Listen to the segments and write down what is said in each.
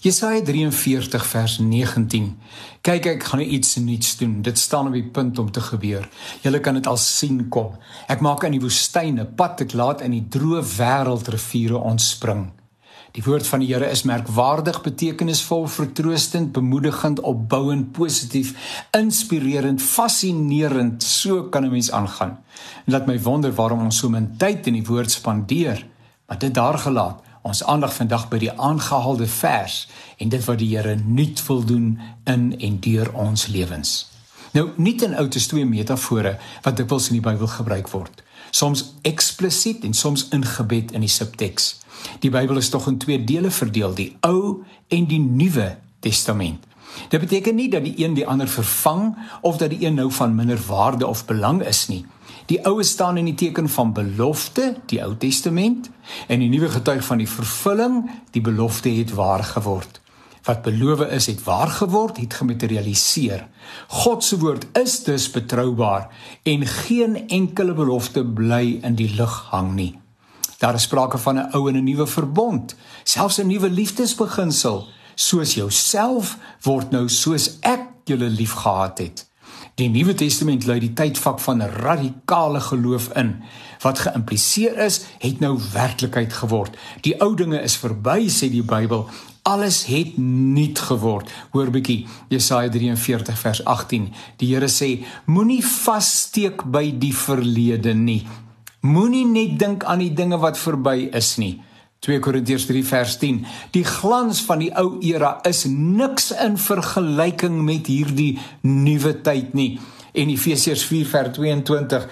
Jesaja 43 vers 19. Kyk ek gaan iets nuuts doen. Dit staan op die punt om te gebeur. Julle kan dit al sien kom. Ek maak in die woestyn 'n pad ek laat in die droë wêreld riviere ontspring. Die woord van die Here is merkwaardig betekenisvol, vertroostend, bemoedigend, opbouend, positief, inspirerend, fascinerend. So kan 'n mens aangaan. En laat my wonder waarom ons so min tyd in die woord spandeer. Maar dit daar gelaat ons aandag vandag by die aangehaalde vers en dit wat die Here nuut wil doen in en deur ons lewens. Nou, nuut en oud is twee metafore wat dikwels in die Bybel gebruik word. Soms eksplisiet en soms in gebed in die subteks. Die Bybel is tog in twee dele verdeel, die Ou en die Nuwe Testament. Dit beteken nie dat die een die ander vervang of dat die een nou van minder waarde of belang is nie. Die Ou staan in die teken van belofte, die Ou Testament, en die Nuwe getuig van die vervulling, die belofte het waar geword. Wat beloof is, het waar geword, het gematerialiseer. God se woord is dus betroubaar en geen enkele belofte bly in die lug hang nie. Daar is sprake van 'n ou en 'n nuwe verbond, selfs 'n nuwe liefdesbeginsel, soos jouself word nou soos ek julle liefgehad het. Die Nuwe Testament lui die tydvak van radikale geloof in. Wat geïmpliseer is, het nou werklikheid geword. Die ou dinge is verby, sê die Bybel. Alles het nuut geword. Hoor bietjie Jesaja 43 vers 18. Die Here sê: Moenie vassteek by die verlede nie. Moenie net dink aan die dinge wat verby is nie. 2 Korintiërs 3 vers 10. Die glans van die ou era is niks in vergelyking met hierdie nuwe tyd nie. En Efesiërs 4 vers 22.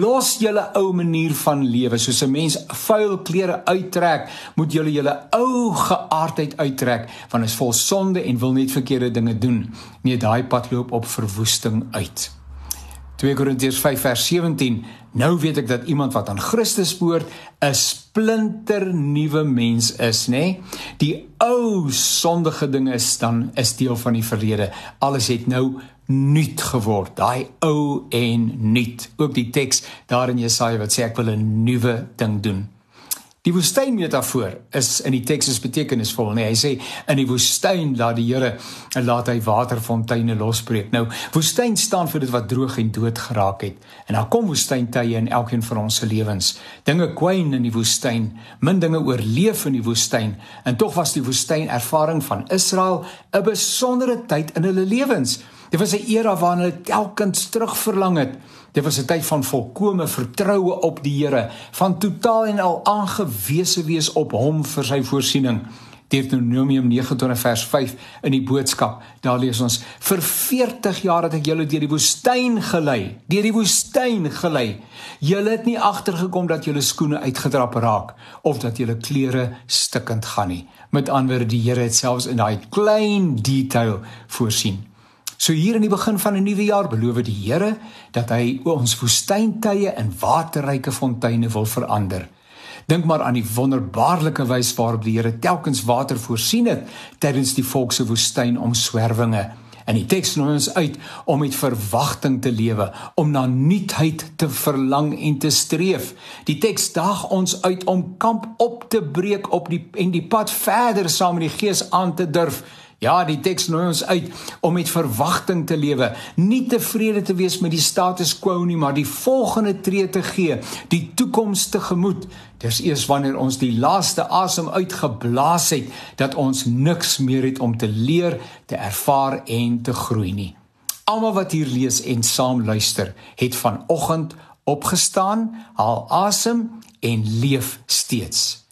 Los julle ou manier van lewe, soos 'n mens vuil klere uittrek, moet julle julle ou geaardheid uittrek, want is vol sonde en wil net verkeerde dinge doen. Nee, daai pad loop op verwoesting uit. 2 Korintiërs 5 vers 17 Nou weet ek dat iemand wat aan Christus behoort 'n splinter nuwe mens is, nê? Nee? Die ou sondige dinge is dan is deel van die verlede. Alles het nou nuut geword. Daai ou en nuut. Ook die teks daar in Jesaja wat sê ek wil 'n nuwe ding doen. Die woestyn metafoor is in die teks is betekenisvol, nee, hy sê in die woestyn laat die Here laat hy waterfonteine losbreek. Nou, woestyn staan vir dit wat droog en dood geraak het. En daar kom woestyntye in elkeen van ons se lewens. Dinge kwyn in die woestyn, min dinge oorleef in die woestyn, en tog was die woestyn ervaring van Israel 'n besondere tyd in hulle lewens. Dit was 'n era waarna hulle telkens terugverlang het. Dit was 'n tyd van volkomme vertroue op die Here, van totaal en al aangewese wees op hom vir sy voorsiening. Deuteronomium 29 vers 5 in die boodskap. Daar lees ons: "Vir 40 jaar het ek julle deur die woestyn gelei, deur die woestyn gelei. Julle het nie agtergekom dat julle skoene uitgedrap raak of dat julle klere stikkend gaan nie." Met ander woorde, die Here het selfs in daai klein detail voorsien. So hier in die begin van 'n nuwe jaar beloof die Here dat hy ons woestyntye in waterryke fonteine wil verander. Dink maar aan die wonderbaarlike wyse waarop die Here telkens water voorsien het tydens die volks se woestynomswervinge. En die teks nooi ons uit om met verwagting te lewe, om na nuutheid te verlang en te streef. Die teks daag ons uit om kamp op te breek op die en die pad verder saam met die Gees aan te durf. Ja, die teks nooi ons uit om met verwagting te lewe, nie tevrede te wees met die status quo nie, maar die volgende tree te gee, die toekoms te gemoed. Dis eers wanneer ons die laaste asem uitgeblaas het dat ons niks meer het om te leer, te ervaar en te groei nie. Almal wat hier lees en saam luister, het vanoggend opgestaan, haal asem en leef steeds.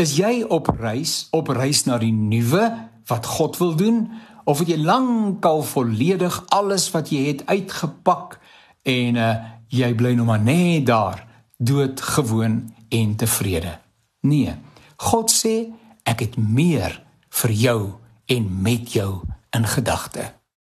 Is jy op reis, op reis na die nuwe wat God wil doen of het jy lankal volledig alles wat jy het uitgepak en uh, jy bly nog maar net daar doodgewoon en tevrede. Nee, God sê ek het meer vir jou en met jou in gedagte.